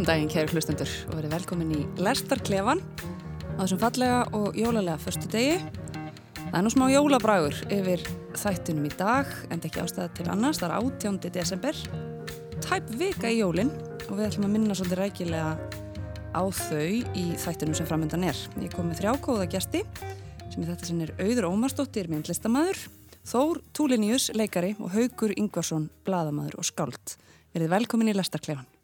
Góðan daginn, kæri hlustendur, og verið velkomin í Lestarklefan á þessum fallega og jólalega förstu degi. Það er nú smá jólabrægur yfir þættunum í dag, en ekki ástæða til annars, það er 18. desember, tæp vika í jólinn og við ætlum að minna svolítið rækilega á þau í þættunum sem framöndan er. Ég kom með þrjá góða gæsti, sem er þetta sem er Auður Ómarsdóttir, myndlistamæður, Þór Túliníus, leikari og Haugur Ingvarsson, bladamæður og skáld. Verið velkomin í Lestarklefan.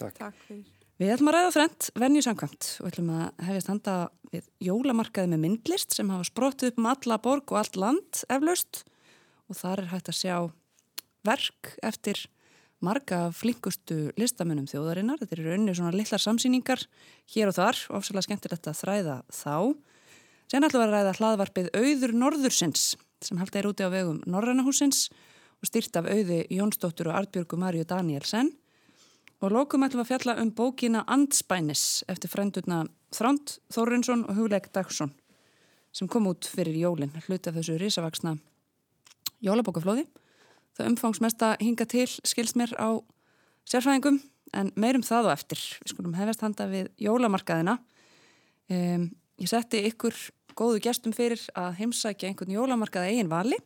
Takk. Takk fyrir. Við ætlum að ræða þrent, venju samkvæmt og ætlum að hefjast handa við jólamarkaði með myndlist sem hafa sprótið upp um alla borg og allt land eflaust og þar er hægt að sjá verk eftir marga flinkustu listamönnum þjóðarinnar. Þetta eru rauninu svona litlar samsýningar hér og þar og ofsalega skemmtilegt að þræða þá. Sen ætlum að ræða hlaðvarpið Auður Norðursins sem haldið er úti á vegum Norrannahúsins og styrt af auði Jónsdóttur og Artbjörgu Marju Danielsen Og lókum ætlum að fjalla um bókina Andspænis eftir frendurna Þránd Þórinsson og Hugleik Dagsson sem kom út fyrir jólinn, hluti af þessu risavaksna jólabókaflóði. Það umfangsmesta hinga til skilst mér á sérfræðingum en meirum það og eftir. Við skulum hefast handa við jólamarkaðina. Um, ég setti ykkur góðu gestum fyrir að heimsækja einhvern jólamarkaða eigin vali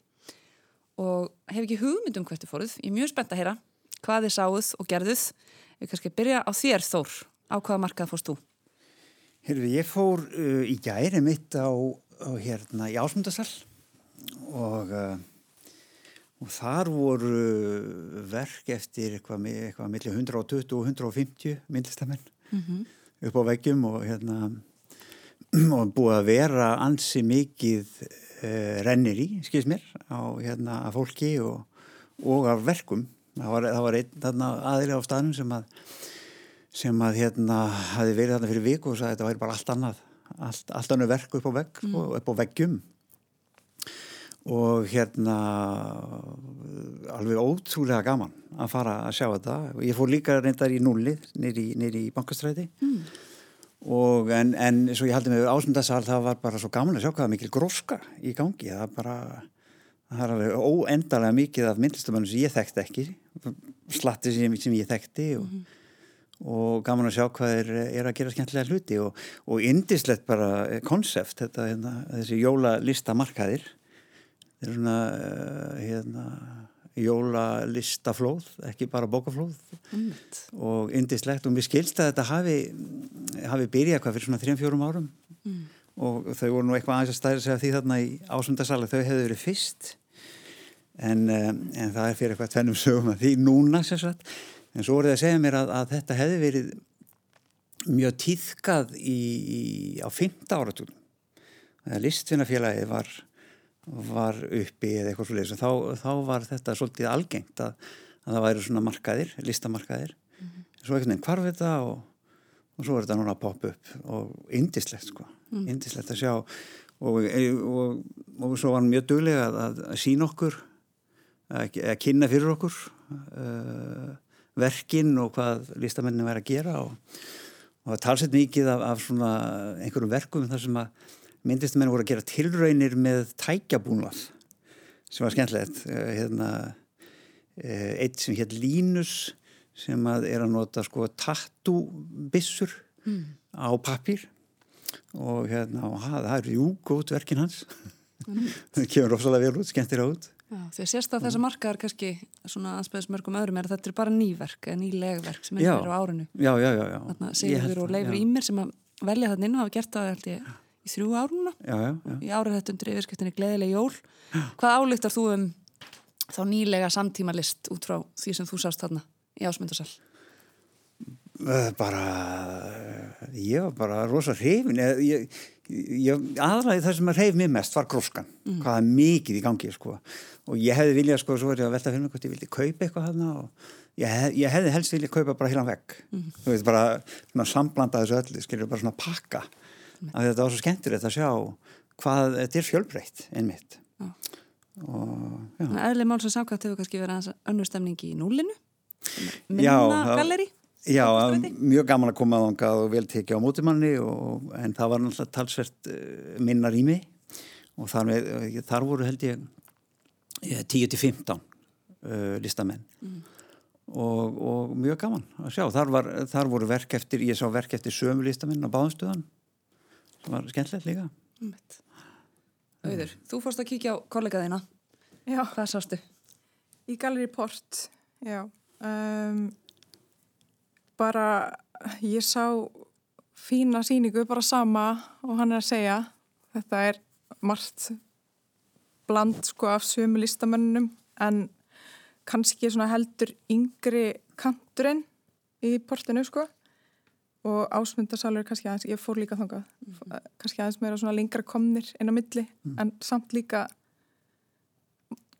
og hef ekki hugmyndum hvert er fóruð. Ég er mjög spennt að heyra hvað þið sáuð og gerðuð. Við kannski byrja á þér Þór. Á hvaða markað fórst þú? Hérfi, ég fór uh, í gæri mitt á, á hérna í Ásmundasall og, uh, og þar voru verk eftir eitthvað, eitthvað millir 120 og 150 myndlistamenn mm -hmm. upp á veggjum og hérna og búið að vera ansi mikið uh, rennir í, skils mér, á hérna fólki og, og af verkum það var, það var einn aðri á staðnum sem að sem að hérna hafi verið þarna fyrir viku og sagði að þetta væri bara allt annað allt, allt annað verk upp á vegg mm. og upp á veggjum. Og hérna alveg ótrúlega gaman að fara að sjá þetta. Og ég fór líka reyndar í nullið nýri í bankastræti. Mm. og en, en svo ég haldi með ásmundasal það var bara svo gaman að sjá hvaða mikil gróska í gangi. Það bara það er alveg óendalega mikið af myndlistamönnum sem ég þekkti ekki slatti sem, sem ég þekkti og, mm -hmm. og gaman að sjá hvað er, er að gera skemmtilega hluti og, og indislegt bara konsept þetta hérna, þessi jólalistamarkaðir þetta er svona uh, hérna, jólalistaflóð ekki bara bókaflóð mm. og indislegt og mér skilst að þetta hafi, hafi byrjað hvað fyrir svona 3-4 árum mm. og þau voru nú eitthvað aðeins að stæra sig að því þarna í ásundasala þau hefðu verið fyrst en, en það er fyrir eitthvað tvennum sögum að því núna sérsagt en svo voruð það að segja mér að, að þetta hefði verið mjög í, á 15 áratúrum þegar listfinnafélagið var, var uppi eða eitthvað svolítið þá, þá var þetta svolítið algengt að, að það væri svona markaðir, listamarkaðir. Mm -hmm. svo einhvern veginn hvarf þetta og, og svo er þetta núna að poppa upp. Og indislegt sko, mm. indislegt að sjá. Og, og, og svo var hann mjög duglega að, að sína okkur að kynna fyrir okkur uh, verkin og hvað listamennin væri að gera og, og það talsett mikið af, af svona einhverjum verkum þar sem að myndlistamennin voru að gera tilraunir með tækjabúnað sem var skemmtilegt. Uh, hérna, uh, eitt sem hétt Línus sem að er að nota sko tattúbissur mm. á pappir og hérna og það er jú gótt verkin hans. Það kemur ofsalega vel út, skemmtir á út Að sérst að þessa markaðar kannski svona aðspæðismörgum öðrum er að þetta er bara nýverk eða nýlegverk sem er á árinu. Já, já, já, já. Þannig að Sigurður og Leifur Ímir sem að velja þarna inn og hafa gert það held ég í þrjú áruna já, já, já. í árið þetta undir yfirskiptinni Gleðileg Jól. Hvað álíktar þú um þá nýlega samtíma list út frá því sem þú sást þarna í ásmundarsal? Bara ég var bara rosa hrifin. Ég, aðræði það sem að hrif mér mest var gróskan, mm. hvaða mikið í gangi sko og ég hefði viljað sko, svo er ég að velta fyrir mig hvort ég vildi kaupa eitthvað þarna og ég, hef, ég hefði helst viljað kaupa bara heilan vegg mm. þú veist bara svona samblanda þessu öllu, skiljur bara svona pakka mm. af því að þetta var svo skemmtilegt að sjá hvað þetta er fjölbreytt einmitt ah. og Eðli Málsson Sákátt hefur kannski verið önnur stemning í núlinu minna galleri Já, mjög gaman að koma ángað og vel tekið á mótumanni og, en það var náttúrulega talsvert uh, minna rými og þar, með, þar voru held ég 10-15 uh, listamenn mm. og, og mjög gaman að sjá. Þar, var, þar voru verk eftir, ég sá verk eftir sömu listamenn á báðumstöðan. Það var skemmtilegt líka. Auður, þú fórst að kíkja á kollegaðina. Já. Hvað sástu? Í Galleri Port, já. Um, bara ég sá fína síningu bara sama og hann er að segja þetta er margt bland sko af sömu listamennum en kannski heldur yngri kanturinn í portinu sko og ásmundarsalur kannski aðeins, ég fór líka þangað mm -hmm. kannski aðeins meira svona lengra komnir inn á milli mm. en samt líka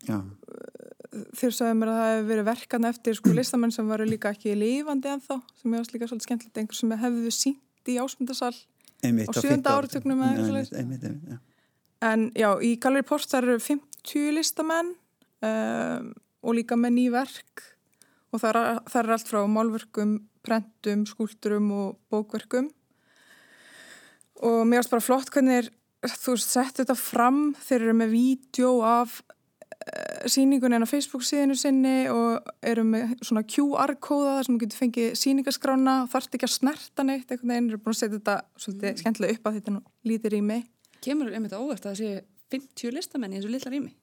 Já þér sagði mér að það hefur verið verkan eftir sko listamenn sem varu líka ekki lífandi en þá, sem ég varst líka svolítið skemmtilegt einhver sem hefðu sínt í ásmundarsal á sjönda áratöknum ja, en já, í Galleri Post það eru 50 listamenn um, og líka með ný verk og það er, það er allt frá málverkum, prentum, skúlturum og bókverkum. Og mér varst bara flott hvernig þú sett þetta fram. Þeir eru með vídeo af Eh, síningunni en á Facebook síðinu sinni og eru með svona QR-kóða þar sem þú getur fengið síningaskrána þarfst ekki að snerta neitt eitthvað en eru búin að setja þetta svolítið mm. skemmtilega upp að þetta lítir rými Kemur einmitt óvert að það sé 50 listamenn í þessu lilla rými.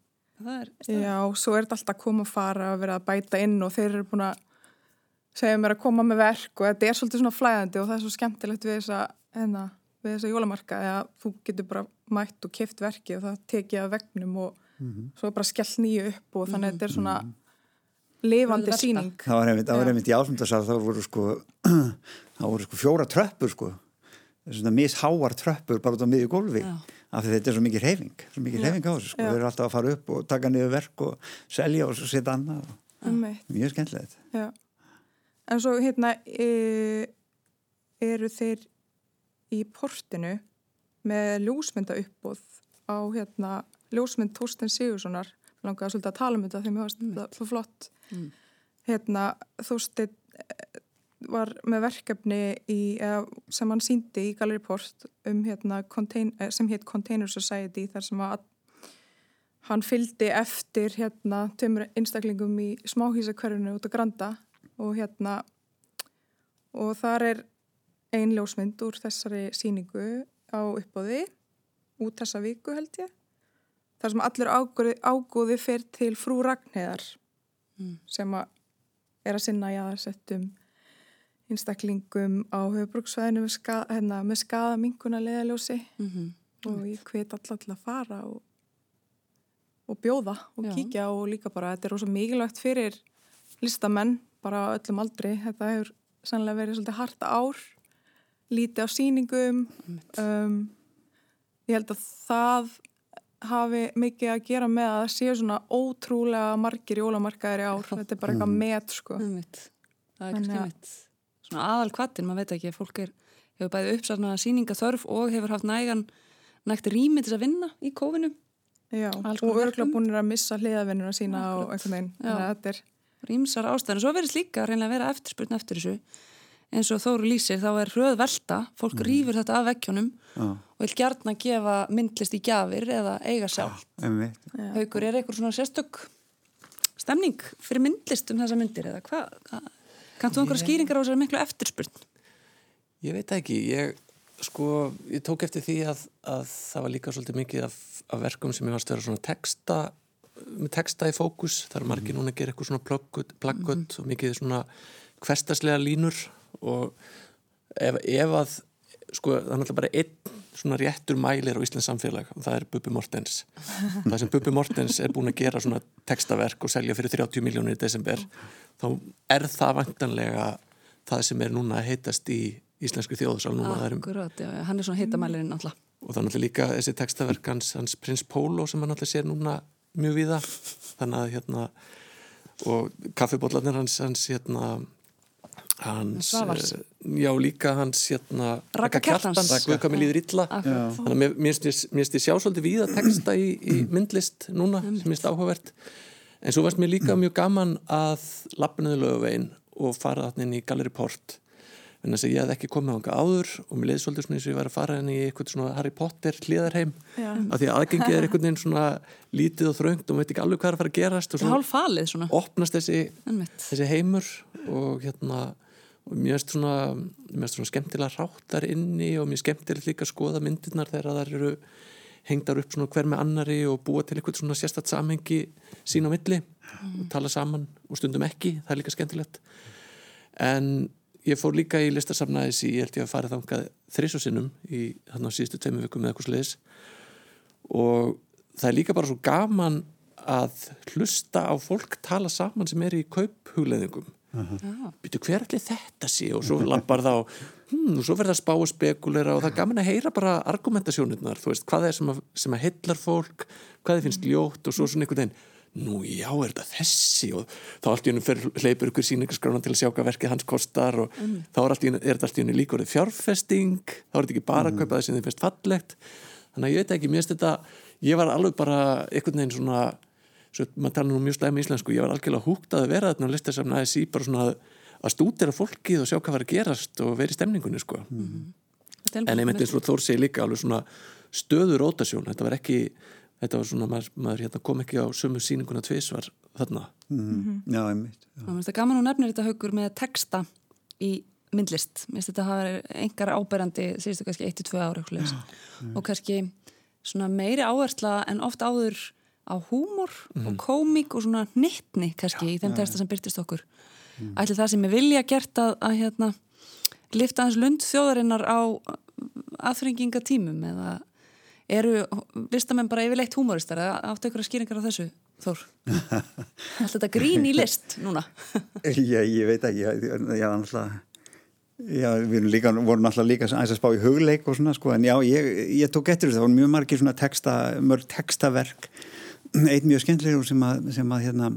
Já, svo er þetta alltaf að koma og fara að vera að bæta inn og þeir eru búin að segja mér að koma með verk og þetta er svolítið svona flæðandi og það er svo skemmtilegt við þessa, hérna, við þessa jólamarka að þú getur bara mætt og keft verki og það tekið af vegnum og mm -hmm. svo bara skell nýju upp og þannig að þetta er svona mhm. lifandi síning Það var einmitt, einmitt í ásmundarsal þá voru sko þá voru sko fjóra tröppur sko. Svona misháar tröppur bara út á miðju gólfi af því þetta er svo mikið reyfing svo mikið reyfing á þessu sko, þau eru alltaf að fara upp og taka niður verk og selja og setja annað mjög skemmtilegt. Já. En svo hérna e, eru þeir í portinu með ljósmynda uppbóð á hérna ljósmynd Þorsten Sigurssonar langaði svolítið að tala um þetta þegar mér varst þetta svo flott. Mm. hérna Þorsten eh, var með verkefni í, sem hann síndi í Gallery Post um hérna contain, eh, sem hétt Container Society þar sem að hann fyldi eftir hérna tömur einstaklingum í smáhísakverfinu út á Granda og hérna og þar er ein ljósmynd úr þessari síningu á uppbóði út þessa viku held ég þar sem allur ágóði, ágóði fyrir til frú Ragnheðar mm. sem að er að sinna í aðarsettum einstaklingum á höfbruksvæðinu með, ska, hérna, með skadaminguna leðaljósi mm -hmm. og ég hveit alltaf til að fara og, og bjóða og Já. kíkja og líka bara þetta er ósað mikilvægt fyrir listamenn bara öllum aldri þetta hefur sannlega verið svolítið harta ár lítið á síningum um, ég held að það hafi mikið að gera með að það séu svona ótrúlega margir jólamarkaðir í ár. Þetta er bara eitthvað mm. met sko. Það er kannski mitt. Svona aðal kvattin, maður veit ekki, fólk er hefur bæðið uppsarnað síningaþörf og hefur haft nægan nægt rými til að vinna í kófinu Já, og örgulega búin að missa hliðavinnuna sína og eitthvað að er Rýmsar ástæðan, svo verðist líka að vera eftirspurn eftir þessu eins og Þóru lýsir þá er hröð velta, fólk mm. rýfur þetta af vekkjónum ah. og vil að gefa myndlist í gjafir eða eiga sjálf ah, Haugur, er eitthvað svona sérstök stemning fyrir myndlist um þessa myndir eða hvað? Kannt þú einhverja skýringar á þessari miklu eftirspurn? Ég veit ekki, ég sko, ég tók eftir því að, að það var líka svolítið mikið af, af verkum sem ég var stöður svona texta með texta í fókus, það er margir mm. núna að gera eitthvað svona plöggut mm. og mikið svona hverstaslega línur og ef, ef að sko það er náttúrulega bara einn svona réttur mælir á Íslands samfélag og það er Bubi Mortens. Það sem Bubi Mortens er búin að gera svona textaverk og selja fyrir 30 miljónir í desember þá er það vantanlega það sem er núna heitast í íslensku þjóðsál. Akkurát, já, hann er svona heitamælirinn alltaf og er náttúrulega líka þessi textaverk hans, hans prins Pólo sem hann náttúrulega sér núna mjög viða þannig að hérna og kaffibólarnir hans, hans hérna hans, uh, já líka hans hérna, Raka Kjartans. mér líður illa. Þannig að mér finnst ég sjá svolítið við að texta í, í myndlist núna sem finnst áhugavert. En svo varst mér líka mjög gaman að lappinniðu löguvegin og fara þarna inn í Gallery Port en þess að ég hef ekki komið á hanga áður og mér leiði svolítið svona eins og ég var að fara inn í eitthvað svona Harry Potter hliðarheim. Af því að aðgengið er einhvern veginn svona lítið og þröngt og maður veit ekki alveg hvað er að fara að gerast og svona falið svona. opnast þessi, þessi heimur og hérna og mér finnst svona, svona skemmtilega ráttar inni og mér skemmtilegt líka að skoða myndirnar þegar þær eru hengdar upp svona hver með annari og búa til eitthvað svona sérstætt samhengi sín á milli og tala saman og stundum ekki, það er líka skemmtilegt. En ég fór líka í listasafnaðis í, ég held ég að fara þangað þrísosinnum í þannig á síðustu tveimu vikum með eitthvað sliðis og það er líka bara svo gaman að hlusta á fólk tala saman sem er í kauphugleðingum Já. býtu hver allir þetta sé? Og svo lappar þá hmm, og svo verður það spá og spekulera og það er gaman að heyra bara argumentasjónirnar, þú veist, hvað er sem að, sem að heillar fólk, hvað þið finnst ljótt og svo svona einhvern veginn, nú já er þetta þessi? Og þá allt í hennu hleypur ykkur síningarskrána til að sjá hvað verkið hans kostar og þá er, einu- er þetta allt í hennu líka orðið fjárfesting. Þá er þetta ekki bara að kaupa það sem þið finnst fallegt. Þannig að ég veit ekki, mér finnst þetta ég var alveg bara einhvern veginn svona svo maður tala nú mjög slæm íslensku ég var algjörlega húgt að vera þarna og lista sem aðeins í bara svona að, að stúdera fólkið og sjá hvað var að gerast og vera í stemningunni sko. Er en einmitt eins og Þór segi líka alveg svona stöður rótasjón, þetta var ekki þetta var svona, maður, maður hérna, kom ekki á sömu sýninguna tvisvar þarna Mm. Já, einmitt. Já. Mér finnst það gaman og nefnir þetta haugur með texta í myndlist. Mér finnst þetta hafa verið engar áberandi síðustu kannski 1-2 ára leys. og kannski svona meiri áhersla en oft áður á húmor og komík og svona nittni kannski í þeim texta sem byrtist okkur. Ætli það sem er vilja gert að, að hérna, lifta hans lund þjóðarinnar á aðfringinga tímum eða eru listamenn bara yfirleitt húmoristar? Eða áttu ykkur skýringar á þessu Þór? Allt þetta grín í list núna? Já, ég veit ekki, já, náttúrulega, já, við líka, vorum alltaf líka aðeins að spá í hugleik og svona, sko, en já, ég, ég tók eftir það voru mjög margir svona texta, mörg textaverk, eitt mjög skemmtilegur sem að, sem að, hérna,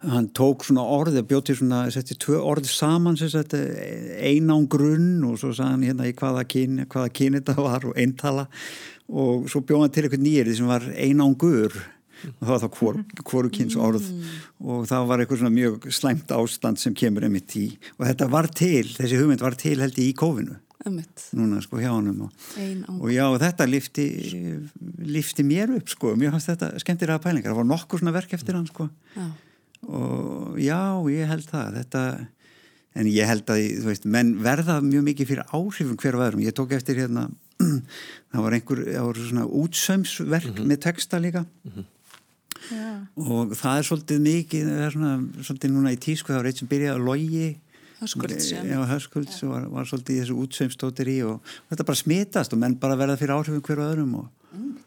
hann tók svona orði, bjóti svona, setti tvö orð saman, sem sagt, einán grunn og svo sagði hann hérna í hvaða kyn, hvaða kyn þetta var og eintala. Og svo bjóði hann til eitthvað nýrið sem var einángur og það var þá hvor, hvoru kyns orð. Og það var eitthvað svona mjög slæmt ástand sem kemur einmitt í. Og þetta var til, þessi hugmynd var til held í kófinu. Ömmit, núna sko hjá honum og, og já þetta lifti, lifti mér upp sko, mér fannst þetta skemmtilega pælingar, það var nokkur svona verk eftir hann sko. Já, og já, ég held það. Þetta, en ég held að þú veist, menn verða mjög mikið fyrir áhrifum hver og öðrum, ég tók eftir hérna það var einhver, það voru svona útsömsverk með texta líka. Já. og það er svolítið mikið það er svona, svolítið núna í tísku það var eitt sem byrjaði að logi Höskulds og var, var svolítið í þessu útsömstóttir í og þetta bara smitast og menn bara verða fyrir áhrifum hver og öðrum og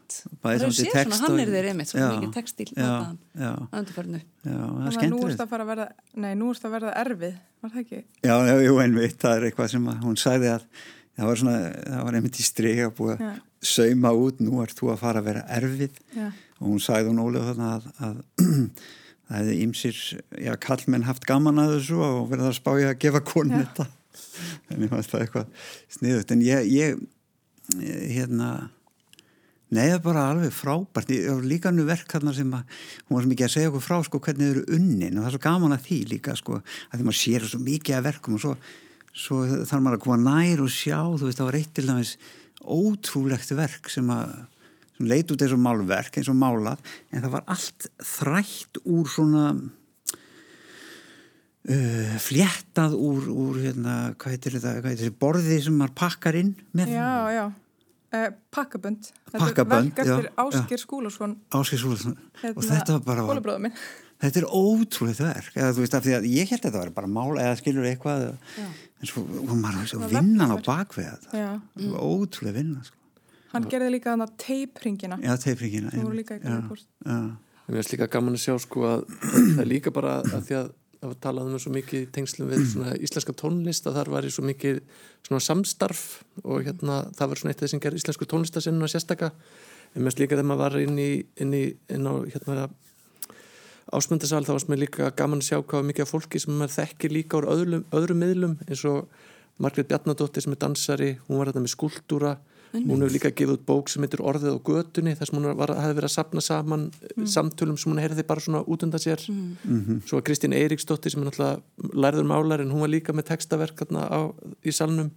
Það eru séð svona, hann er þeir einmitt, svona mikið það er að nú erst að fara að verða, nei, nú erst að verða erfið, var það ekki? Já, já, jú, einmitt, það er eitthvað sem að, hún sagði að það var svona, það var einmitt í strega búið að sauma út, nú ert þú að fara að vera erfið. Já. og hún sagði hún ólega þarna að, að það hefði ýmsir, já, kallmenn haft gaman að þessu og verið að spája að gefa konun Já. þetta en ég fannst það eitthvað sniðut, en ég, ég hérna Nei, það er bara alveg frábært. Líka nú verk þarna sem að, hún var svo mikið að segja okkur frá sko hvernig þau eru unnin og það er svo gaman að því líka sko, að því maður sér svo mikið að verkum og svo, svo þarf maður að koma nær og sjá, þú veist, það var eitt til dæmis ótrúlegt verk sem að, sem leit út eins og málverk, eins og málað, en það var allt þrætt úr svona uh, fléttað úr, úr hérna, hvað heitir þetta, hvað heitir þetta, borði sem maður pakkar inn með Já, já. Uh, pakkabönd. Pakkabönd, já, Áskir Skúlason. Áskil Súlason Hérna, og þetta var bara minn. þetta er ótrúlega verk eða þú veist að ég held að þetta var bara mál eða skilur eitthvað Já. en svo var maður var vinnan á bakvið þetta var ótrúlega vinna sko. Hann gerði líka þannig að teipringina. já, teipringina Sem voru líka í Gallery já, Mér finnst líka gaman að sjá sko að það er líka bara að því að það var talað um svo mikið tengslum við svona íslenska tónlist að þar var í svo mikið svona samstarf og hérna það var svona eitt af þess að gera íslensku tónlistasinn og sérstaka. En mest líka þegar maður var inn, í, inn, í, inn á hérna ásmundasal þá varst mér líka gaman að sjá hvað var mikið af fólki sem maður þekkir líka úr öðrum, öðrum miðlum eins og Margrét Bjarnadóttir sem er dansari hún var þetta með skúltúra hún hefur líka gefið út bók sem heitir Orðið og götunni þess að hún var, hefði verið að sapna saman mm. samtölum sem hún heyrði bara svona út undan sér. Mm. svo var Kristín Eiríksdóttir sem er náttúrulega lærður málar en hún var líka með textaverk á, í salnum.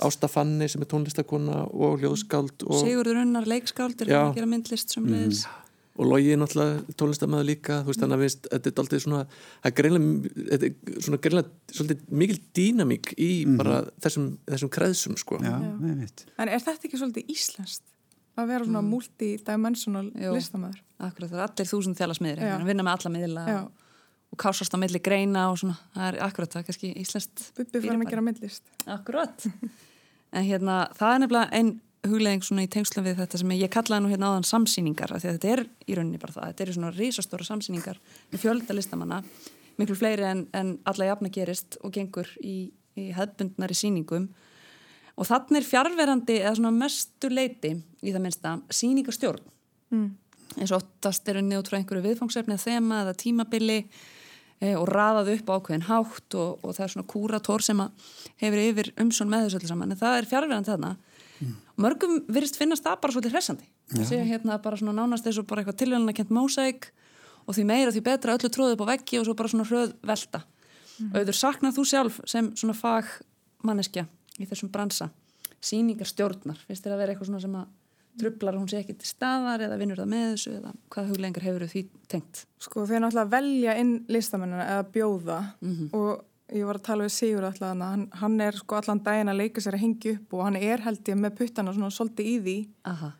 Ásta Fanni sem er tónlistakona og ljóðskáld og... Sigurður Unnar leikskáld er að gera myndlist sem leðis mm og Lógi er náttúrulega tónlistamæður líka þú veist þannig að veist, þetta er alltaf svona það er greinlega, svona greinlega svolítið mikil dýnamík í mm -hmm. bara þessum, þessum kreðsum sko. Já, En er þetta ekki svolítið íslenskt? Að vera svona mm. multidimensional listamæður? Akkurat, það er allir þúsund þjála smiðir að vinna með alla miðla og, og kásast á milli greina og svona, það er akkurat það er kannski íslenskt Bubbi fyrir að gera myndlist. Akkurat. En hérna, það er nefnilega einn hugleðing svona í tengslum við þetta sem ég kallaði nú hérna áðan samsýningar af því að þetta er í rauninni bara það, þetta eru svona risastóra samsýningar með fjölda listamanna miklu fleiri en, en alla jafna gerist og gengur í, í hefðbundnari sýningum. Og þannig er fjárverandi eða svona mestu leiti í það minnsta sýningarstjórn. Mm. eins og oftast eru frá einhverju viðfangsefni eða þema eða tímabili e, og raðað upp ákveðin hátt og, og það er svona kúrator sem hefur yfir umsjón með þessu öllu saman. En það er fjárverandi þarna mm. mörgum virðist finnast það bara svolítið hressandi það sé hérna bara svona nánast eins og bara eitthvað tilvægna kent mósæk og því meira því betra öllu tróðið upp á veggi og svo bara svona hröð velta mm. auður saknað þú sjálf sem svona fagmanneskja í þessum bransa síningar stjórnar, finnst þér að vera eitthvað svona sem að trublar hún sé ekki til staðar eða vinnur það með þessu eða hvað huglengar hefur því tengt? Sko þeir náttúrulega velja inn listamennina eða bjóða mm -hmm. og ég var að tala við Sigur alltaf hann, hann er sko allan daginn að leika sér að hengja upp og hann er held ég með puttana svona svolítið í því. Aha,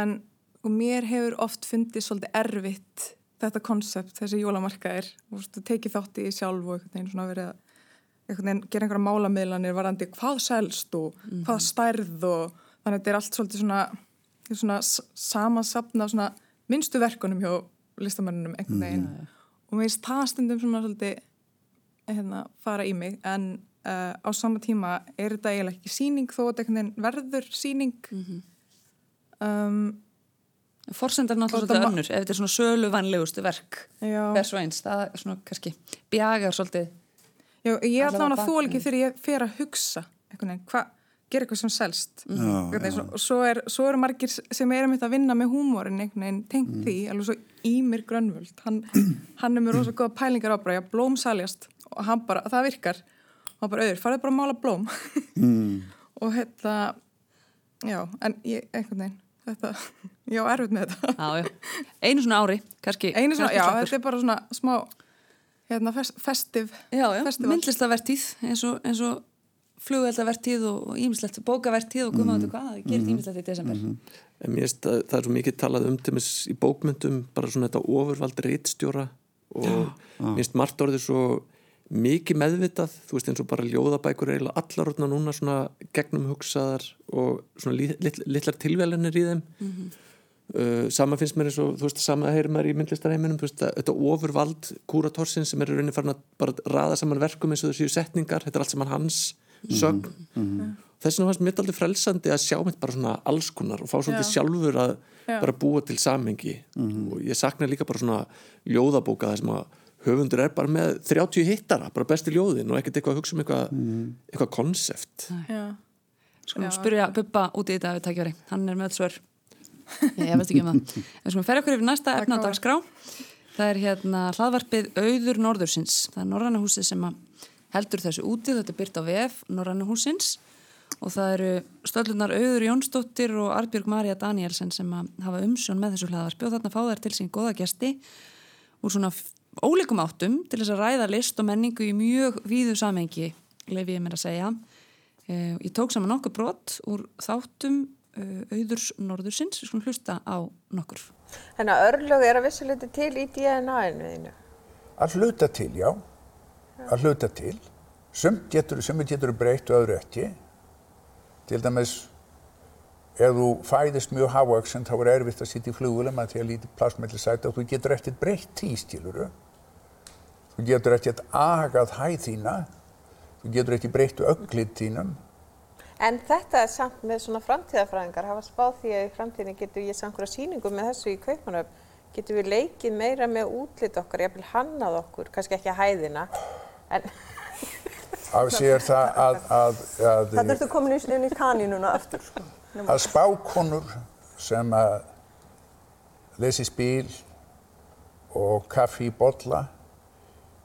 en og mér hefur oft fundið svolítið erfitt þetta konsept, þessi jólamarkaðir. Og tekið þátt í sjálf og einhvern veginn svona verið að einhvern veginn gera einhverja málamiðlanir varandi hvað selst og mm -hmm. hvað stærð og þannig að þetta er allt svolítið svona, svona samansapna svona minnstu verkunum hjá listamennunum einhvern veginn. Mm -hmm. og mér finnst það stundum svona svolítið hérna, fara í mig en uh, á sama tíma er þetta eiginlega ekki síning þó að þetta verður síning mm -hmm. um, Forsendar náttúrulega svolítið önnur ef þetta er svona sölu vanlegustu verk hvers og eins, það er svona kannski bjagar svolítið Já, ég er allavega að þól ekki þegar ég fer að hugsa hvað gera eitthvað sem selst. Mm -hmm. og svo, er, svo eru margir sem er að vinna með húmórin tengt mm. því, alveg svo Ímir Grönvöld. Hann, hann er með rosalega goða pælingar á bara, já, blóm saljast og hann bara, það virkar og hann bara, auður, farið bara að mála blóm mm. og þetta já, en ég, einhvern veginn þetta, já, erfitt með þetta já, já. einu svona ári, kannski einu svona, já, þetta er bara svona smá hérna, fest, festiv já, já, myndlistavertíð eins og, eins og flugveldavertíð og ímislegt bókavertíð og guðmáðu mm. hvað, það gerir ímislegt í desember mm -hmm. En mér finnst að það er svo mikið talað um til og með í bókmyndum, bara svona þetta ofurvald reittstjóra og mér finnst margt orðið svo mikið meðvitað, þú veist eins og bara ljóðabækur er eiginlega allar orðna núna svona gegnum hugsaðar og svona lit, litlar tilvælinir í þeim mm -hmm. uh, sama finnst mér eins og þú veist sama heyrir maður í myndlistarheiminum þetta ofurvald kúratorsinn sem er í rauninni farin að bara raða saman verkum eins og þessu setningar, þetta er allt saman hans sögn mm -hmm. þess vegna fannst mér aldrei frelsandi að sjá mitt bara svona alls konar og fá svolítið Já. sjálfur að Já. bara búa til samengi mm -hmm. og ég sakna líka bara svona ljóðabóka þess að höfundur er bara með 30 hittara, bara besti ljóðin og ekkert eitthvað að hugsa um eitthvað mm. eitthvað konsept. Skulum spyrja Bubba út í þetta við takja verið, hann er með alls svör. Ég veist ekki um það. En skulum fer okkur yfir næsta efnadagsgrá það er hérna hlaðvarpið Auður Norðursins, það er Norrannahúsið sem heldur þessu úti, þetta er byrt á VF Norrannahúsins og það eru stöllunar Auður Jónsdóttir og Arbjörg Marja Danielsen sem hafa umsjón með þessu hlaðvarpi. Og þarna fá þær til sín goða gæsti úr svona ólíkum áttum til þess að ræða list og menningu í mjög víðu samengi, lefi ég mér að segja. Uh, ég tók saman nokkur brot úr þáttum uh, auðurs norðursins, við skulum hlusta á nokkur. Þannig að örlög er að vissuleiti til í DNA-inu þínu? Að hluta til, já. Að hluta til. Sumt getur, getur breytt og öðru ekki. Til dæmis ef þú fæðist mjög hávaksin þá er erfitt að sitja í flugulum að því að lítið plasmelli sæti og þú getur ekkert breytt tí, skiluru. Þú getur ekkert agað hæð þína, þú getur ekkert breyttu öglið þínum. En þetta er samt með svona framtíðafræðingar, hafa spáð því að í framtíðinni getur ég samt hverja síningu með þessu í Kaupanöf, getur við leikið meira með útlit okkar, ég vil hannað okkur, kannski ekki að hæðina, en... Af sér það að... að, að Þetta ertu komin inn í kanínuna aftur, sko. Að spákonur sem að lesi spil og kaffi í bolla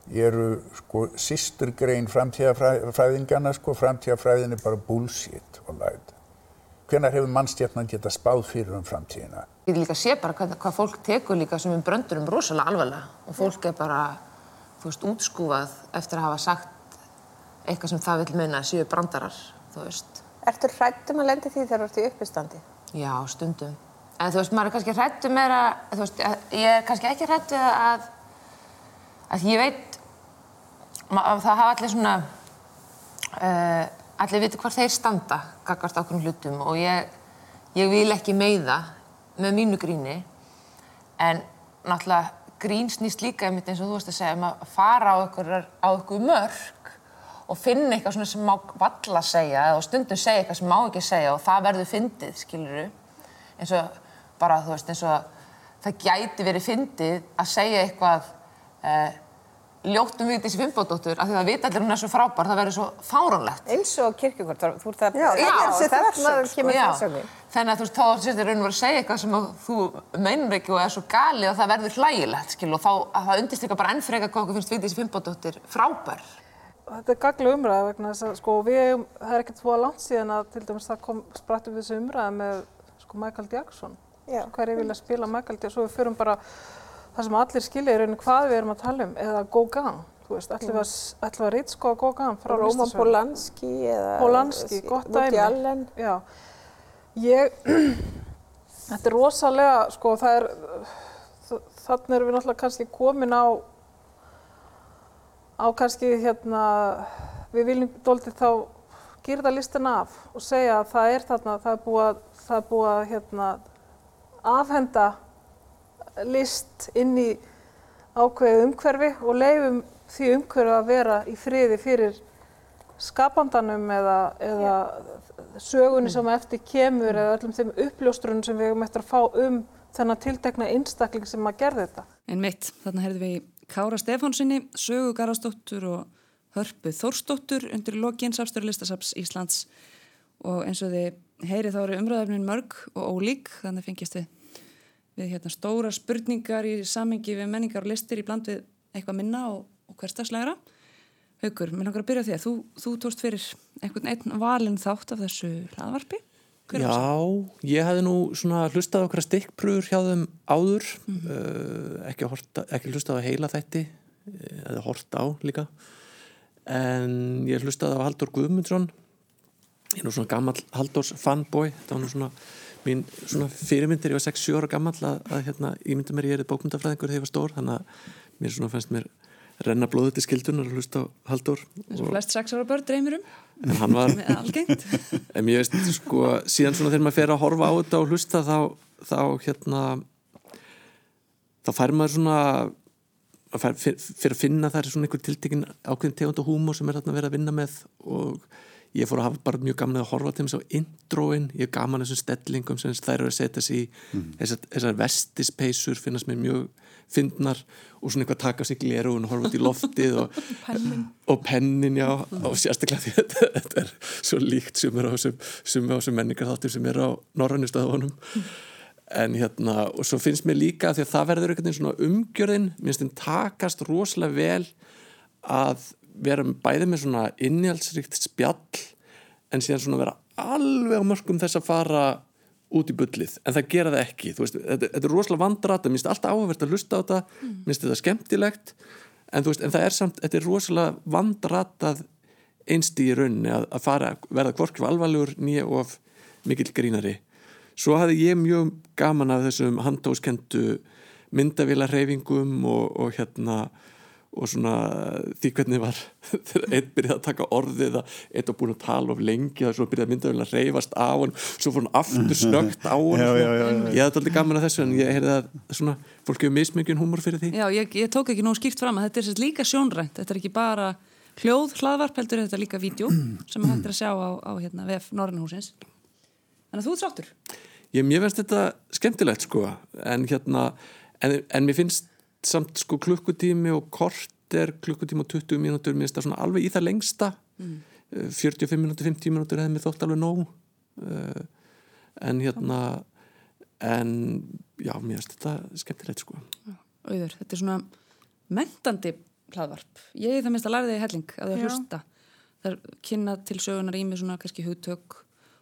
eru sko sýsturgrein framtíðafræðingana sko, framtíðafræðin er bara bullshit og læt. Hvenar hefur mannstjafnan geta spáð fyrir um framtíðina? Ég líka sé bara hvað, hvað fólk tekur líka sem um bröndurum rosalega alvarlega og fólk er bara, þú veist, útskúfað eftir að hafa sagt eitthvað sem það vil meina séu brandarar, þú veist. Ertu hrættum að lendi því þegar þú ert í uppistandi? Já, stundum. En þú veist, maður er kannski hrættum meira, þú veist, ég er kannski ekki hrættu að, að ég veit, það hafa allir svona, uh, allir viti hvað þeir standa gagvart ákveðum hlutum og ég, ég vil ekki meiða með mínu gríni en náttúrulega grín snýst líka eins og þú veist að segja um að fara á ykkur, á ykkur mörg og finna eitthvað svona sem má valla segja og stundum segja eitthvað sem má ekki segja og það verður fyndið, skiluru eins og bara þú veist eins og það gæti verið fyndið að segja eitthvað eh, ljóttum við þessi fimmfótdóttur af því að vita allir hún er svo frábær, það verður svo fáránlegt. Eins og kirkjugort, þú ert að... Já, já, þetta kemur þessum. Þannig að þú veist, þá sérstaklega raun og verið að segja eitthvað sem þú meinur ekki og er svo gali og það verður hlægilegt, skil, og þá Þetta er gaglu umræða vegna þess að, sko, við, það er ekkert svo langt síðan að til dæmis það kom, sprættum við þessu umræða með, sko, Michael Jackson. Já. Hver er vilja spila Michael Jackson, svo við förum bara það sem allir skilja í rauninu hvað við erum að tala um eða Gauguin, þú veist, ætlum við að, að reytskoða Gauguin frá Róman Polanski eða Polanski, gott dæmi. Já, ég, þetta er rosalega, sko, það er, þannig erum við náttúrulega kannski komin á, á kannski hérna, við viljum doldið þá gýrða listin af og segja að það er þarna, það er búið að, það er búið að hérna afhenda list inn í ákveðið umhverfi og leifum því umhverfi að vera í friði fyrir skapandanum eða, eða sögunni sem eftir kemur eða öllum þeim uppljóstrunum sem við hefum eftir að fá um þennan tiltekna einstakling sem að gerða þetta. En mitt, þarna heyrðum við Kára Stefánsinni, Sögu Garastóttur og Hörpu Þórstóttur undir Lókins afstörlistasaps Íslands og eins og þið heyrið þá eru umræðafnin mörg og ólík þannig fengist við við hérna, stóra spurningar í samengi við menningar og listir í bland við eitthvað minna og, og hverstagslegra. Haugur, mér langar að byrja því að þú, þú tóst fyrir einhvern einn valin þátt af þessu hlaðvarpi. Já, ég hefði nú svona hlustað okkar stikkpröfur hjá þeim áður, mm -hmm. uh, ekki, horta, ekki hlustað á heila þætti, eh, eða horta á líka, en ég hlustað á Haldur Guðmundsson, ég er nú svona gammal Haldurs fanboy, það var nú svona mín svona fyrirmyndir, ég var 6-7 ára gammal að, að hérna, ég myndi mér, ég er bókmyndafræðingur þegar ég var stór, þannig að mér svona fannst mér renna blóðu til skildunar og hlusta á Haldur eins og flest 6 ára börn dreymir um. En hann var en ég veist sko, síðan svona þegar maður fer að horfa á þetta og hlusta þá, þá hérna þá fær maður svona fyrir að finna það er svona einhver tiltekinn ákveðin tegund og húmor sem er þarna verið að vinna með og ég fór að hafa bara mjög gaman að horfa til þess á introin, ég er gaman þessum stellingum sem þær eru að setja sér í. Mm. þessar, þessar vestispeisur finnast mér mjög fyndnar og svona eitthvað taka sig gleru og horfa út í loftið og pennin, og pennin já, og sérstaklega því að þetta er svo líkt sem er á þessum menningar þáttur sem er á norrannustöðunum mm. en hérna, og svo finnst mér líka því að það verður einhvern veginn svona umgjörðin minnst þinn takast rosalega vel að vera bæði með svona innhjálpsrikt spjall en síðan svona vera alveg á mörgum þess að fara út í bullið, en það gera það ekki. Veist, þetta, þetta er rosalega vandrata, minnst alltaf áhverst að hlusta á þetta, mm. minnst þetta skemmtilegt. En, veist, en það er samt, þetta er rosalega vandratað einst í rauninni að, að fara, verða kvorkif alvarlegur nýja og mikil grínari. Svo hafði ég mjög gaman af þessum handóskendu myndavílarreyfingum og, og hérna og svona því hvernig var þegar einn byrjaði að taka orðið einn var búin að tala of lengi og svo byrjaði myndaðurinn að reyfast á hann svo fór hann aftur snögt á hann já, já, já, ég hafði alltaf gaman að þessu en ég heyrði að svona, fólk hefur mismöngin humor fyrir því. Já, ég, ég tók ekki nóg skýrt fram að þetta er líka sjónrænt, þetta er ekki bara hljóð hlaðvarp heldur þetta er líka vídeo sem hættir að sjá á, á hérna, VF Norrannhúsins Þannig að þú ert sáttur? Ég, mér finnst þetta skemmtilegt sko en hérna, en, en mér finnst samt sko klukkutími og kort er klukkutími og 20 mínútur mér finnst það svona alveg í það lengsta mm. 45 mínútur, 50 mínútur hefði mér þótt alveg nóg uh, en hérna en já, mér finnst þetta skemmtilegt sko Auður, þetta er svona mentandi hlaðvarp. Ég er það minnst að læra þig í helling að það hlusta. Það er kynna til sögunar í mig svona kannski hugtök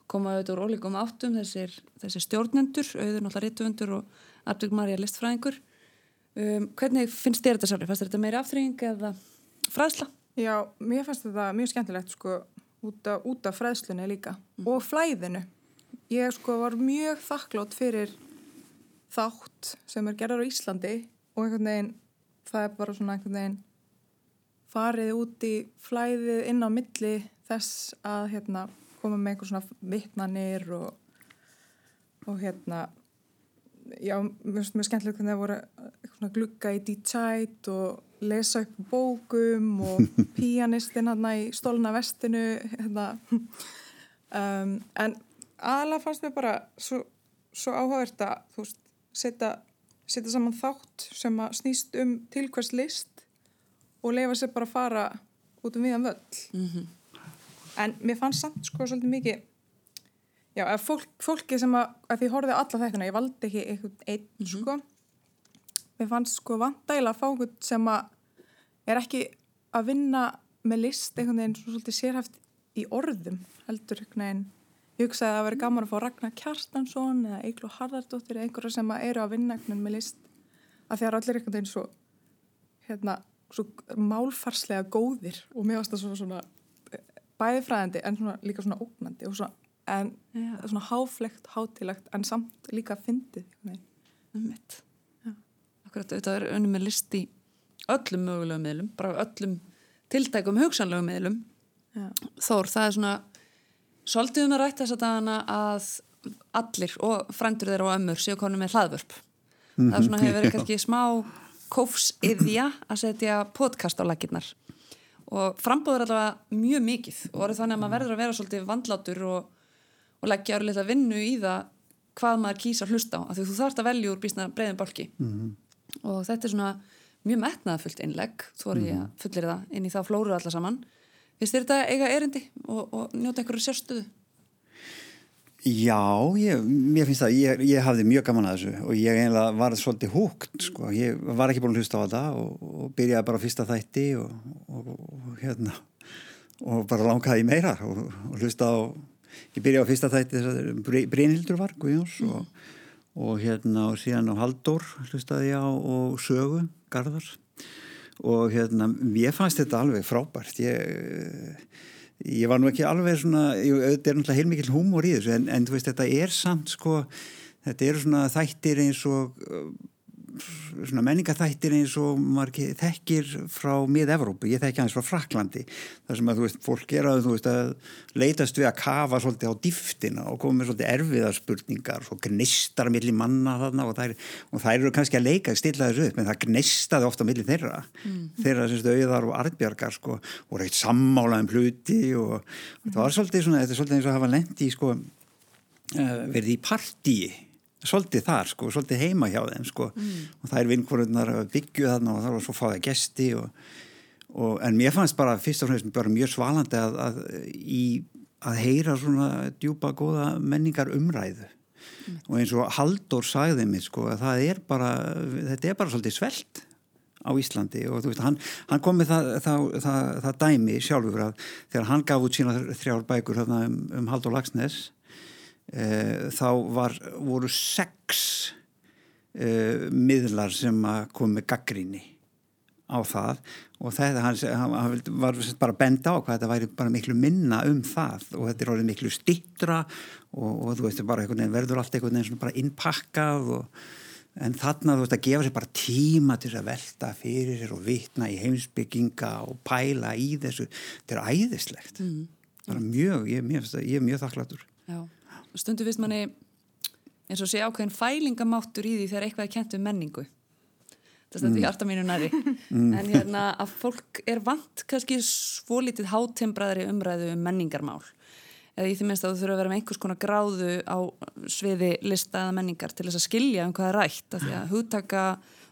koma auðvitað úr ólíkum áttum þessir, þessir stjórnendur, auður náttúrulega rítuvendur og Artur Marja listfræðingur. Um, hvernig finnst þér þetta sjálfur? Fannst þetta meiri afþrýing eða fræðsla? Já, mér fannst þetta mjög skemmtilegt sko út af, út af fræðslunni líka og flæðinu. Ég sko var mjög þakklátt fyrir þátt sem er gerðar á Íslandi og einhvern veginn, það er bara svona einhvern veginn farið út í flæðið inn á milli þess að hérna koma með einhver svona vittnanir og, og hérna já, mér finnst mjög skemmtilegt hvernig það voru svona glugga í D-Chite og lesa upp bókum og píanistinn hann í stólna vestinu hérna. um, en aðalega fannst mér bara svo, svo áhugavert að þú veist, setja, setja saman þátt sem að snýst um til hvers list og leifa sér bara að fara út um viðan völl en mér fannst samt sko svolítið mikið já, að fólk, fólki sem að, að því horfið alla þetta, ég valdi ekki einhvern einn sko. Mér fannst sko vantægilega að fá einhvern sem að er ekki að vinna með list einhvern veginn svo svolítið sérhæft í orðum heldur einhvern veginn. Ég hugsaði að það veri gaman að fá Ragnar Kjartansson eða Eiklu Harðardóttir eða einhverja sem að eru að vinna einhvern veginn með list. Að því að allir einhvern veginn svo hérna, svo málfarslega góðir og mér varst það svona, svona bæði fræðandi en svona, líka svona ógnandi og svona, en Já. svona háflegt, hátilegt en samt líka fyndið einhvern veginn. Um mitt. Akkurat, auðvitað er önum með list í öllum mögulegum miðlum, bara öllum tiltækum hugsanlegum miðlum. Já. Þór, það er svona svolítið um að rætta þess að dagana að allir og frændur þeirra og ömmur séu konum með hlaðvörp. Það er svona hefur verið kannski smá kófsiðja að setja podcast á lakirnar og frambúður allavega mjög mikið og orðið þannig að maður verður að vera svolítið vandlátur og, og leggja árið að vinnu í það hvað maður kýsa hlusta á af því þú þarfst að velja úr bísna breiðin bálki. Og þetta er svona mjög metnaðafullt innlegg, þú er ég að fullir það inn í þá flóru alla saman. Finnst þér þetta eiga erindi og, og njóta einhverju sérstöðu? Já, ég, mér finnst það, ég, ég hafði mjög gaman að þessu og ég eiginlega var svolítið húgt, sko, ég var ekki búin að hlusta á þetta og, og byrjaði bara á fyrsta þætti og, og, og hérna, og bara langaði meira og hlusta á, ég byrjaði á fyrsta þætti þess að Brynhildur var, Guðjóns og, og hérna og síðan á Halldór hlustaði ég á og Sögu, Garðar og hérna, ég fannst þetta alveg frábært, ég ég var nú ekki alveg svona auðvitað er náttúrulega heilmikil húmor í þessu en, en þú veist þetta er samt sko þetta eru svona þættir eins og svona menningaþættir eins og maður þekkir frá mið-Evrópu, ég þekki hans frá Fraklandi þar sem að þú veist, fólk er að þú veist að leitast við að kafa svolítið á dýftina og koma með svolítið erfiða spurningar og gnistar millir manna þarna og þær, og þær eru kannski að leika stilla þessu upp, en það gnistaði ofta millir þeirra, þeirra sem stu auðar og artbjargar sko, og reitt sammála um hluti og, og það var svolítið svona, þetta er svolítið eins og hafa lendi sko, uh, verið í partíi svolítið þar sko, svolítið heima hjá þeim sko. Og það er vinkvorunnar að byggju þarna og það var svo fáið gesti og, og, en mér fannst bara fyrst og fremst bara mjög svalandi að, að, í, að heyra svona djúpa góða menningar umræðu og eins og Halldór sagði mig sko að það er bara, þetta er bara svolítið svelt á Íslandi. Og þú veist, hann, hann kom með það, það, það, það dæmi sjálfur að þegar hann gaf út sína þrjár bækur um, um Halldór Lagsnes þá var, voru sex uh, miðlar sem kom með gaggríni á það. Og þetta hann, hann var bara benda á hvað þetta væri bara miklu minna um það. Og þetta er orðið miklu stittra og, og þú veist bara veginn, verður allt einhvern veginn bara innpakkað og, en þarna þú veist að gefa sér bara tíma til að velta fyrir sér og vitna í heimsbygginga og pæla í þessu. Þetta er æðislegt. Mm. mjög, ég, mjög, ég er mjög þakklatur Já stundu fyrst manni eins og sé ákveðin fælingamáttur í því þegar eitthvað er kent um menningu. Það stendur mm. í harta mínu næri mm. en hérna að fólk er vant kannski svo litið hátembraðri umræðu um menningarmál. Eða í því minnst að þú þurfa að vera með einhvers konar gráðu á sviði lista eða menningar til þess að skilja um hvað er rætt af því að hugtaka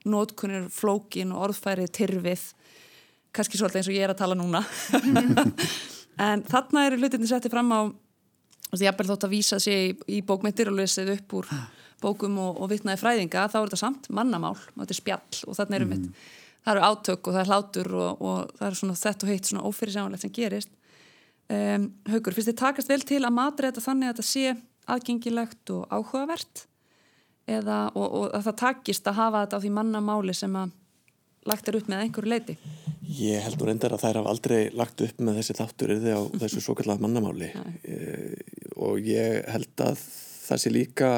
nótkunir flókin og orðfæri tyrfið kannski svolítið eins og ég er að tala núna. En þarna eru hlutinni settið fram á Ég hafði þótt að vísa sig í, í bókmyndir og lesið upp úr bókum og, og vitnaði fræðinga, þá er þetta samt mannamál og þetta er spjall og þannig eru mitt það eru átök og það er hlátur og, og það er svona þetta og heitt svona ófyrirsjánulegt sem gerist. Um, Haugur, finnst þið takast vel til að matri þetta þannig að þetta sé aðgengilegt og áhugavert? Eða, og, og að það takist að hafa þetta á því mannamáli sem að lagt er upp með einhverju leiti Ég held nú reyndar að þær hafa aldrei lagt upp með þessi þáttur yfir á þessu svo kallega mannamáli e, og ég held að það sé líka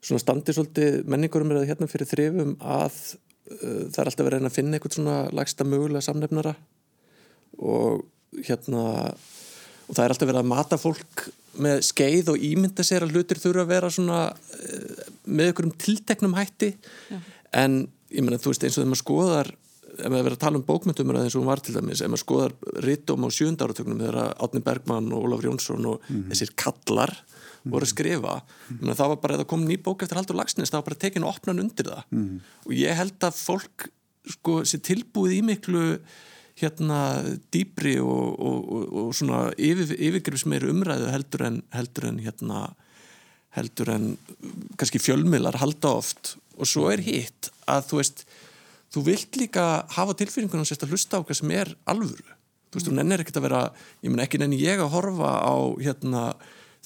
svona standi svolítið menningurum er að hérna fyrir þrifum að uh, það er alltaf verið að finna eitthvað svona lagsta mögulega samnefnara. Og hérna og það er alltaf verið að mata fólk með skeið og ímynda sér að hlutir þurfa að vera svona uh, með einhverjum tilteknum hætti. Já. en ég menna þú veist eins og þegar maður skoðar ef maður verið að tala um bókmyndum eins og hún var til dæmis, ef maður skoðar rittum á sjönda áratögnum þegar Átni Bergman og Ólafur Jónsson og mm -hmm. þessir kallar voru að skrifa mm -hmm. það var bara að það kom ný bók eftir Haldur Lagsnes það var bara tekinu opnan undir það mm -hmm. og ég held að fólk sko, sé tilbúið í miklu hérna dýbri og, og, og, og svona yfir, yfirgrifs meiri umræðu heldur en heldur en hérna heldur en kannski fjölmilar halda oft. Og svo er hitt að þú veist þú vilt líka hafa tilfinningunum að hlusta á hvað sem er alvöru. Þú veist, þú nennir ekkert að vera ég menn ekki nenni ég að horfa á hérna,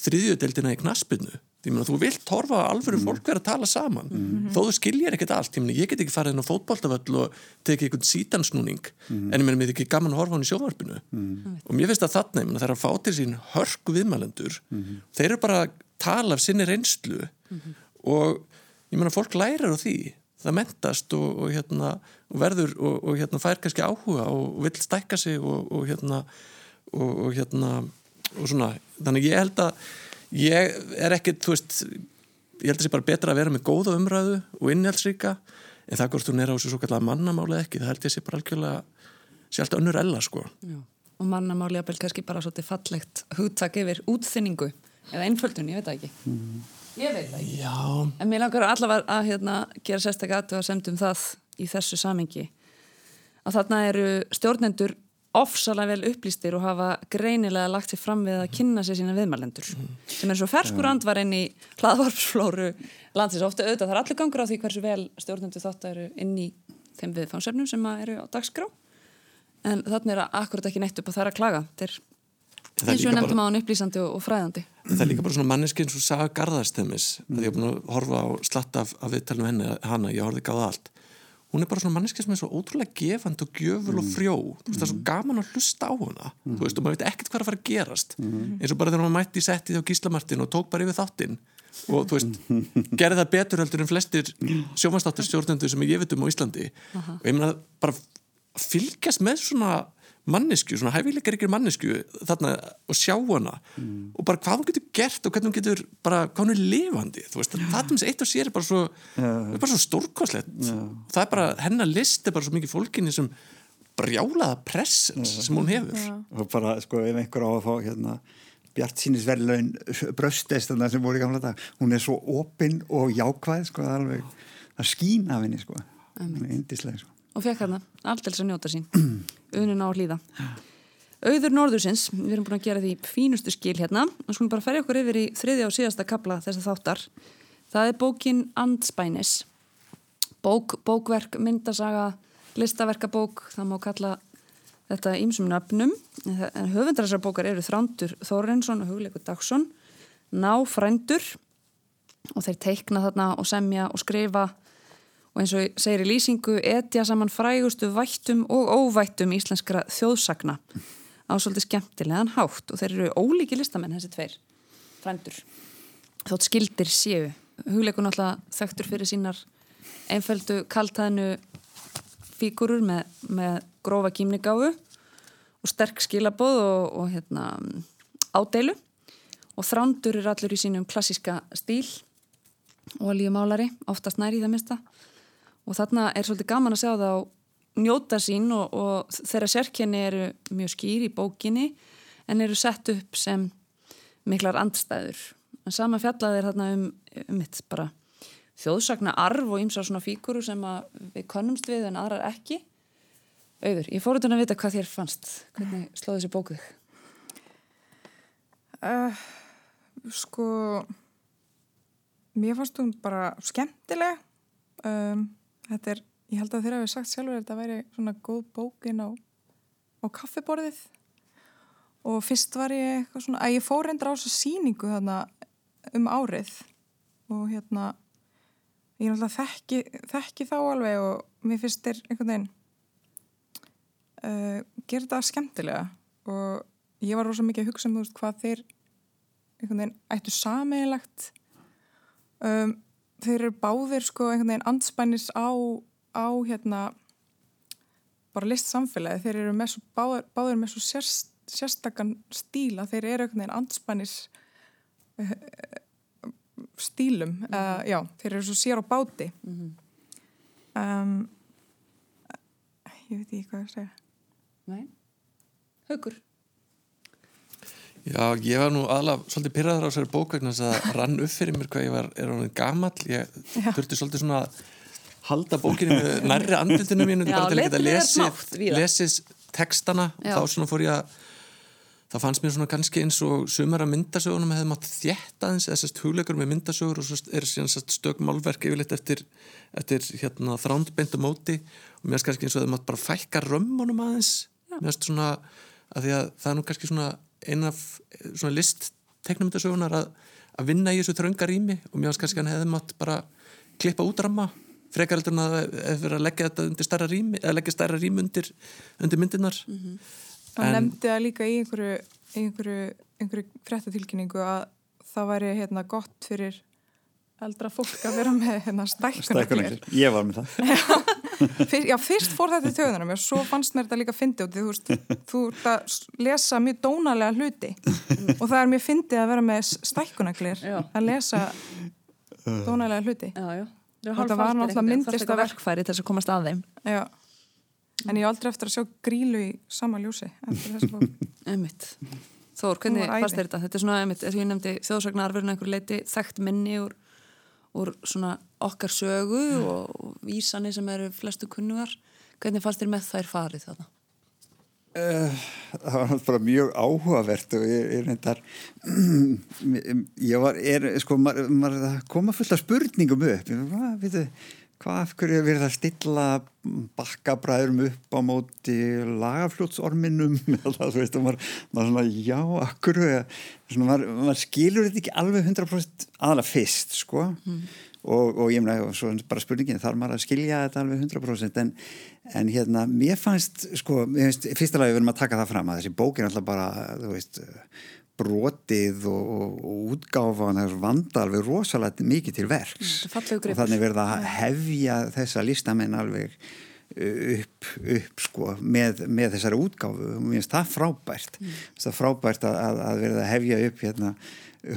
þriðjödeldina í knaspinu. Að þú vilt horfa á alvöru mm. fólk vera að tala saman, mm. Þó þú skiljar ekkert allt. Ég menn ég get ekki farið inn á fótbóltaföll og tekið einhvern sítansnúning. Mm. en ég menn mér er ekki gaman að horfa hann í sjóvarpinu mm. og mér finnst að þarna, ég menn að það er að fá til sín hörku viðmælendur -hmm. þeir eru bara að tala af sinni reynslu -hmm. og ég menn að fólk lærar á því það mentast og, og, hérna, og verður og, og hérna, fær kannski áhuga og vil stækka sig og hérna og hérna og svona, þannig ég held að ég er ekkert, þú veist ég held að það sé bara betra að vera með góða umræðu og innhjálpsríka en það hvort hún er á þessu svo kallega mannamáli ekki það held ég sé bara algjörlega sé alltaf önnur ella sko Já. og mannamáli er kannski bara svolítið fallegt húttak yfir útþynningu eða einföldun, ég veit það ekki mm. Ég veit það ekki. Já. En mér langar allavega að hérna, gera sérstaklega aðtöða að semdum það í þessu samingi. Að þarna eru stjórnendur ofsalega vel upplýstir og hafa greinilega lagt sér fram við að kynna sér sína viðmælendur. Mm. Sem er svo ferskur andvarinn í hlaðvarpsflóru landsins. Ofta auðvitað það er allir gangur á því hversu vel stjórnendur þátt eru inn í þeim viðfánsefnum sem eru á dagskrá. En þarna er að akkurat ekki neitt upp á þær að klaga. Þeir eins og nefndum á hann upplýsandi og, og fræðandi það er líka bara svona manneski eins og Saga Garðarstemmis mm. ég hef búin að horfa á slatt af, af viðtalinu henni hana, ég horfið gáða allt hún er bara svona manneski sem er svo ótrúlega gefand og gjöful mm. og frjó, þú veist það er svo mm. gaman að hlusta á hana, mm. þú veist og maður veit ekkert hvað að fara að gerast, mm. eins og bara þegar maður mætti í settið á Gíslamartin og tók bara yfir þáttinn og þú veist, gerði það betur heldur en flestir sjómanstáttur stjórnendur sem ég veit um á Íslandi uh -huh. og ég meina bara fylgjast með svona mannesku, svona hæfileikar ykkur mannesku þarna og sjá hana mm. og bara hvað hún getur gert og hvernig hún getur bara hvað hún er lifandi, þú veist, það er eitt og sér er bara svo, yeah. svo stórkoslegt yeah. það er bara, hennar list er bara svo mikið fólkinni sem brjálaða pressens yeah. sem hún hefur og bara, sko, ef einhver á að fá hérna Bjart sínisverðlaun bröstestana sem voru í gamla dag, hún er svo opinn og jákvæð, sko, það er alveg það skín af henni, sko, það er indislega, sko og fekk hérna alltaf að njóta sín. Ununa á hlýða. Auður Norðursins, við erum búin að gera því fínustu skil hérna. Og skulum bara ferja okkur yfir í þriðja og síðasta kapla þess að þáttar. Það er bókin Andspænis. Bók, bókverk, myndasaga listaverkabók, það má kalla þetta ímsum nöfnum. En höfundar þessar bókar eru Þrándur Þórensson og Hugleikur Dagsson ná frændur og þeir teikna þarna og semja og skrifa og eins og segir í lýsingu etja saman frægustu vættum og óvættum íslenskra þjóðsagna á svolítið skemmtilegan hátt. Og þeir eru ólíki listamenn þessi tveir frændur. Þótt skildir séu. Hugleikun alltaf þekktur fyrir sínar einföldu kaltæðinu fígurur með, með grófa kýmnigáfu og sterk skilabóð og, og hérna, ádeilu. Og þrándur er allur í sínum klassiska stíl. Og alíumálari, oftast næri í það mista og þarna er svolítið gaman að sjá það á njóta sín og, og þeirra sérkenni eru mjög skýr í bókinni en eru sett upp sem miklar andstæður. En sama fjallað er þarna um, um mitt bara þjóðsakna arf og ymsa svona fíkuru sem við konumst við en aðrar ekki. Auður, ég fór út að vita hvað þér fannst. Hvernig slóði þessi bókuð? Uh, sko, mér fannst hún bara skemmtileg. Um, þetta er, ég held að þeirra hefur sagt sjálfur að þetta væri svona góð bókin á, á kaffiborðið. Og fyrst var ég eitthvað svona, að ég fór reyndra á þessa síningu þarna um árið. Og hérna, ég náttúrulega þekki, þekki þá alveg og mér finnst þér einhvern veginn uh, gera þetta skemmtilega. Og ég var rosa mikið að hugsa um þú veist hvað þeir einhvern veginn ættu sameigilegt um, þeir eru báðir sko einhvern veginn anspænis á, á hérna bara list samfélagi, þeir eru með svo báðir, báðir með svo sérst, sérstakann stíla, þeir eru einhvern veginn anspænis uh, stílum, mm -hmm. uh, já, þeir eru svo sér á báti. Mm -hmm. um, ég veit ekki hvað að segja. Nei, haugur Já, ég var nú aðlað svolítið pyrraður á þessari bók vegna þess að rann upp fyrir mér hvað ég var, er honum gamall. Ég þurfti svolítið svona að halda bókinu með nærri andildinu mínu bara til að geta lesið lesið textana. Já. og þá svona fór ég að það fannst mér svona kannski eins og sumara myndasögunum hefði mátt þjætt aðeins þessast hugleikur með myndasögur og svo er síðan stökmálverk yfirleitt eftir, eftir hérna, þrándbeintu móti. Og mér finnst kannski eins og það mátt bara fækka römmunum aðeins. Að því að það er nú kannski svona eina svona list teknumyndasögunar að, að vinna í þessu þrönga rými og mér finnst kannski að hann hefði mátt bara klippa út ramma frekar heldur en að eða leggja þetta undir stærra rými eða leggja stærra rými undir, undir myndirnar mm -hmm. Það nefndi það líka í einhverju, einhverju, einhverju fréttatilkynningu að það væri hérna gott fyrir eldra fólk að vera með hérna stækkunarklir. Ég var með það. Fyrst, já, fyrst fór þetta í töðunum og svo fannst mér þetta líka fyndið og þú veist, þú ert að lesa mjög dónalega hluti og það er mjög fyndið að vera með stækkunarklir að lesa dónalega hluti. Já, já. Þetta var náttúrulega myndist að verkfæri til þess að komast að þeim. Já. En ég aldrei eftir að sjá grílu í sama bók. Einmitt. Þór, hvernig fannst þetta? Þetta er svona, einmitt, eins og ég nefndi þjóðsagnarverðin einhver leiti þekkt minni úr úr svona okkar sögu mm. og vísani sem eru flestu kunnugar. Hvernig fannst þér með þær farið þarna? Uh, það var náttúrulega bara mjög áhugavert og ég, ég reyndar ég var, er, sko, maður mað koma fullt af spurningum upp hvað, veitu, hvað af hverju er verið að stilla bakkabræðurum upp á móti lagafljótsorminum? Eða þú veist, maður, maður svona, já, akkur svona, maður, maður skilur þetta ekki alveg 100% aðalega fyrst, sko? Mm. og, og ég meina, svo bara spurningin þarf maður að skilja þetta alveg 100% en, en hérna, mér fannst sko, mér finnst, fyrsta lagi við erum að taka það fram að þessi bókin alltaf bara, þú veist brotið og, og, og útgáfan vanda alveg rosalega mikið til verks. Mm, og þannig verða að hefja þessa listamenn alveg uh, upp, upp sko, með, með þessari útgáfu. Og mér finnst það frábært. Mm. það frábært að, að verða að hefja upp hérna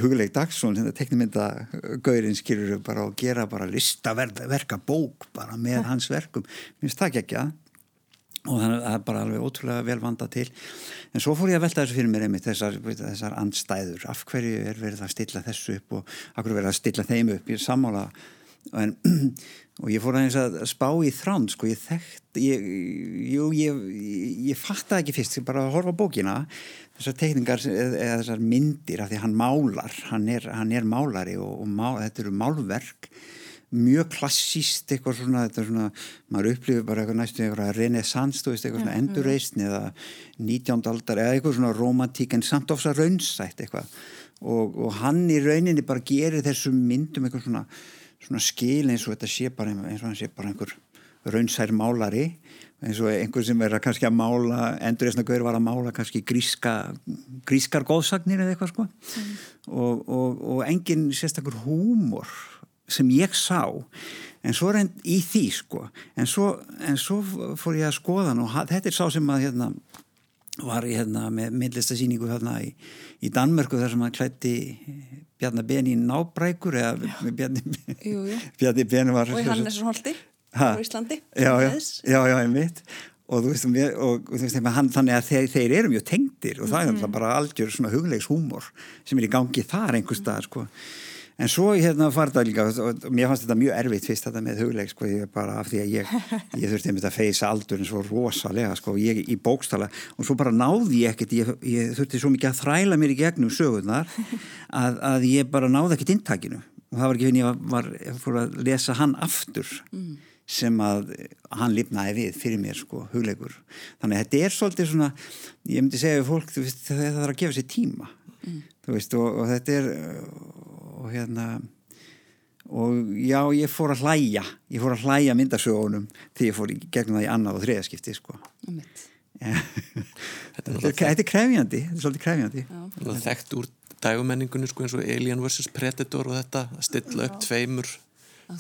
hugleik Dagsson, hérna teknimyndagaurin skilur bara og gera bara listaverka bók bara með hans verkum, mér finnst það ekki ekki að og þannig að það er bara alveg ótrúlega vel vanda til. En svo fór ég að velta þessu fyrir mér einmitt þessar, þessar andstæður. Af hverju er verið að stilla þessu upp og af hverju verið að stilla þeim upp? Ég er sammála. En, og ég fór aðeins að spá í þránd sko. Ég þekkt ég, jú, ég, ég, ég fatta ekki fyrst bara að horfa bókina þessar teikningar eða þessar myndir af því hann málar. Hann er, hann er málari og, og má, þetta eru málverk mjög klassíst eitthvað svona, þetta svona maður upplifir bara eitthvað næstu eitthvað renesans, þú veist, eitthvað svona endurreysn eða 19. aldar eða eitthvað svona romantík en samt ofsa raunsætt eitthvað og, og hann í rauninni bara gerir þessum myndum eitthvað svona, svona skil eins og þetta sé bara eins og hann sé bara einhver raunsær málari eins og einhver sem er að kannski að mála endurreysna gaur var að mála kannski gríska grískar góðsagnir eða eitthvað sko mm. og, og, og engin sérstakur húmor sem ég sá en svo reynd í því sko. En svo, en svo fór ég að skoða og þetta er sá sem að hérna var ég hérna með myndlistasýningu hérna í, í Danmörku þar sem hann klætti Bjarnar Ben í nábrækur eða Bjarnar Ben var og í Hannesholti á Íslandi já já, já, já, ég veit og þú veist, og, og, þú veist hann, þannig að þeir, þeir eru mjög tengdir og það mm -hmm. er bara algjör svona huglegs húmor sem er í gangi þar einhver stað sko en svo hérna var þetta líka og mér fannst þetta mjög erfitt fyrst þetta með hugleik sko, bara af því að ég, ég þurfti einmitt að feysa aldurinn svo rosalega sko, ég í bókstala og svo bara náði ég ekkert, ég, ég þurfti svo mikið að þræla mér í gegnum sögurnar að, að ég bara náði ekkert intakinu og það var ekki finn ég var, ég fór að lesa hann aftur mm. sem að hann lifnaði við fyrir mér sko, hugleikur þannig að þetta er svolítið svona ég myndi segja fólk, veist, það þarf að gefa sér tíma mm. Veist, og, og þetta er og hérna og já, ég fór að hlæja ég fór að hlæja myndasögunum þegar ég fór í gegnum það í annað og þriðaskipti sko. Þetta er krefjandi þetta er svolítið krefjandi. Það er þekkt úr dægumenningunni sko eins og Alien vs. Predator og þetta að stilla upp tveimur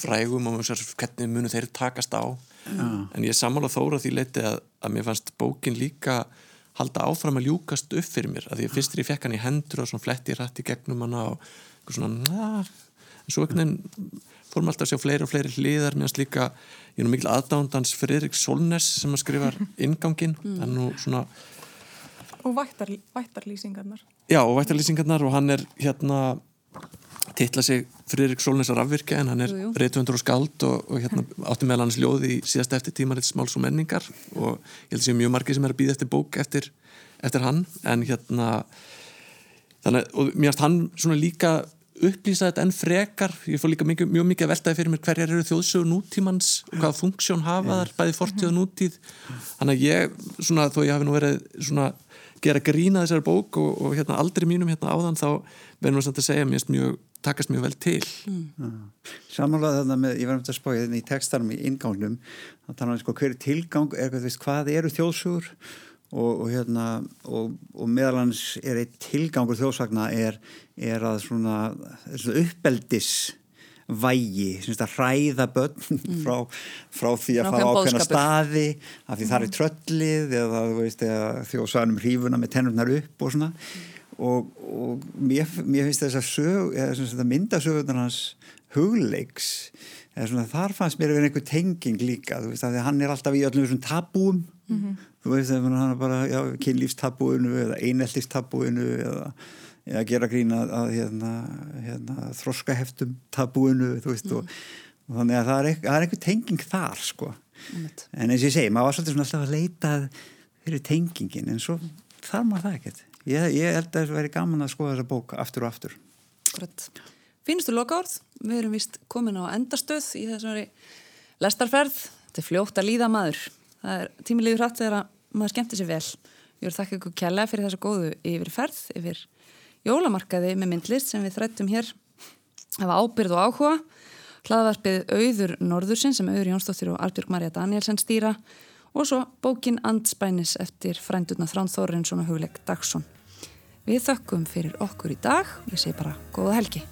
frægum og hvernig munu þeir takast á. Já. en ég samála þóra því leiti að, að mér fannst bókin líka halda áfram að ljúkast upp fyrir mér að því að fyrst er ég fekk hann í hendur og svona fletti rætt í gegnum hana og svona na, en svo einhvern veginn fórum alltaf að sjá fleiri og fleiri hliðar meðan líka, ég er nú mikil aðdándans Fredrik Solnes sem að skrifa ingangin, mm. hann nú svona og vættar, vættarlýsingarnar. Já og vættarlýsingarnar og hann er hérna titla sig Fredrik Solnes að rafvirkja en hann er reytvöndur og skald og, og hérna átti meðal hans ljóði í síðast eftir tímaritt smáls og menningar og ég held að sé mjög margir sem er að býða eftir bók eftir, eftir hann en hérna þannig og mér finnst hann svona líka upplýsa þetta enn frekar. Ég fór líka mjög, mjög mikið að veltaði fyrir mér hverjar eru þjóðsögur nútímans og hvaða funksjón hafa þar bæði fortíð og nútíð. Þannig að ég, svona, þó ég hafi nú verið svona gera grína þessari bók og, og hérna aldrei mínum hérna áðan þá verðum við samt að segja mér mjög, takast mjög vel til. Mm. Samanlega þarna með, ég var um þetta að spója þarna í textanum í ingangnum þá talaðum við sko hver tilgang, er, hvað eru þjóðsögur? Og, og hérna og, og meðalans er eitt tilgangur þjóðsagna er, er að svona, svona uppeldis vægi, semst að hræða börn mm. frá, frá því að fara ákveðna staði af því mm. það er tröllið eða veist, þjóðsagnum hrífuna með tennurnar upp og svona mm. og, og mér, mér finnst þess að sög, eða myndasögunar hans hugleiks eða svona þar fannst mér að vera einhver tenging líka, þú veist, að hann er alltaf í öllum þessum tabúum -hmm þú veist, hann er bara kynlífstabúinu eða eineltistabúinu eða, eða gera grína að hérna, hérna, þroskaheftum tabúinu þú veist, mm. og, og þannig að það er, er einhver tenging þar, sko mm. en eins og ég segi, maður var svolítið svona alltaf að leita fyrir tengingin, en svo þar maður það ekkert ég, ég held að það veri gaman að skoða þessa bók aftur og aftur Finnstu lokaord? Við erum vist komin á endastöð í þessari lestarferð þetta er fljótt að líða maður það er tímilíður hratt þegar maður skemmtir sér vel. Ég voru þakka ykkur kjalla fyrir þessa góðu yfirferð, yfir jólamarkaði með myndlist sem við þrættum hér hafa ábyrð og áhuga. Hlaðvarpið Auður Norðursin sem Auður Jónsdóttir og Albjörg Marja Danielsen stýra og svo bókin Andspænis eftir frændurna Þrán Þórensson og Hugleik Dagsson. Við þökkum fyrir okkur í dag og ég segi bara góða helgi.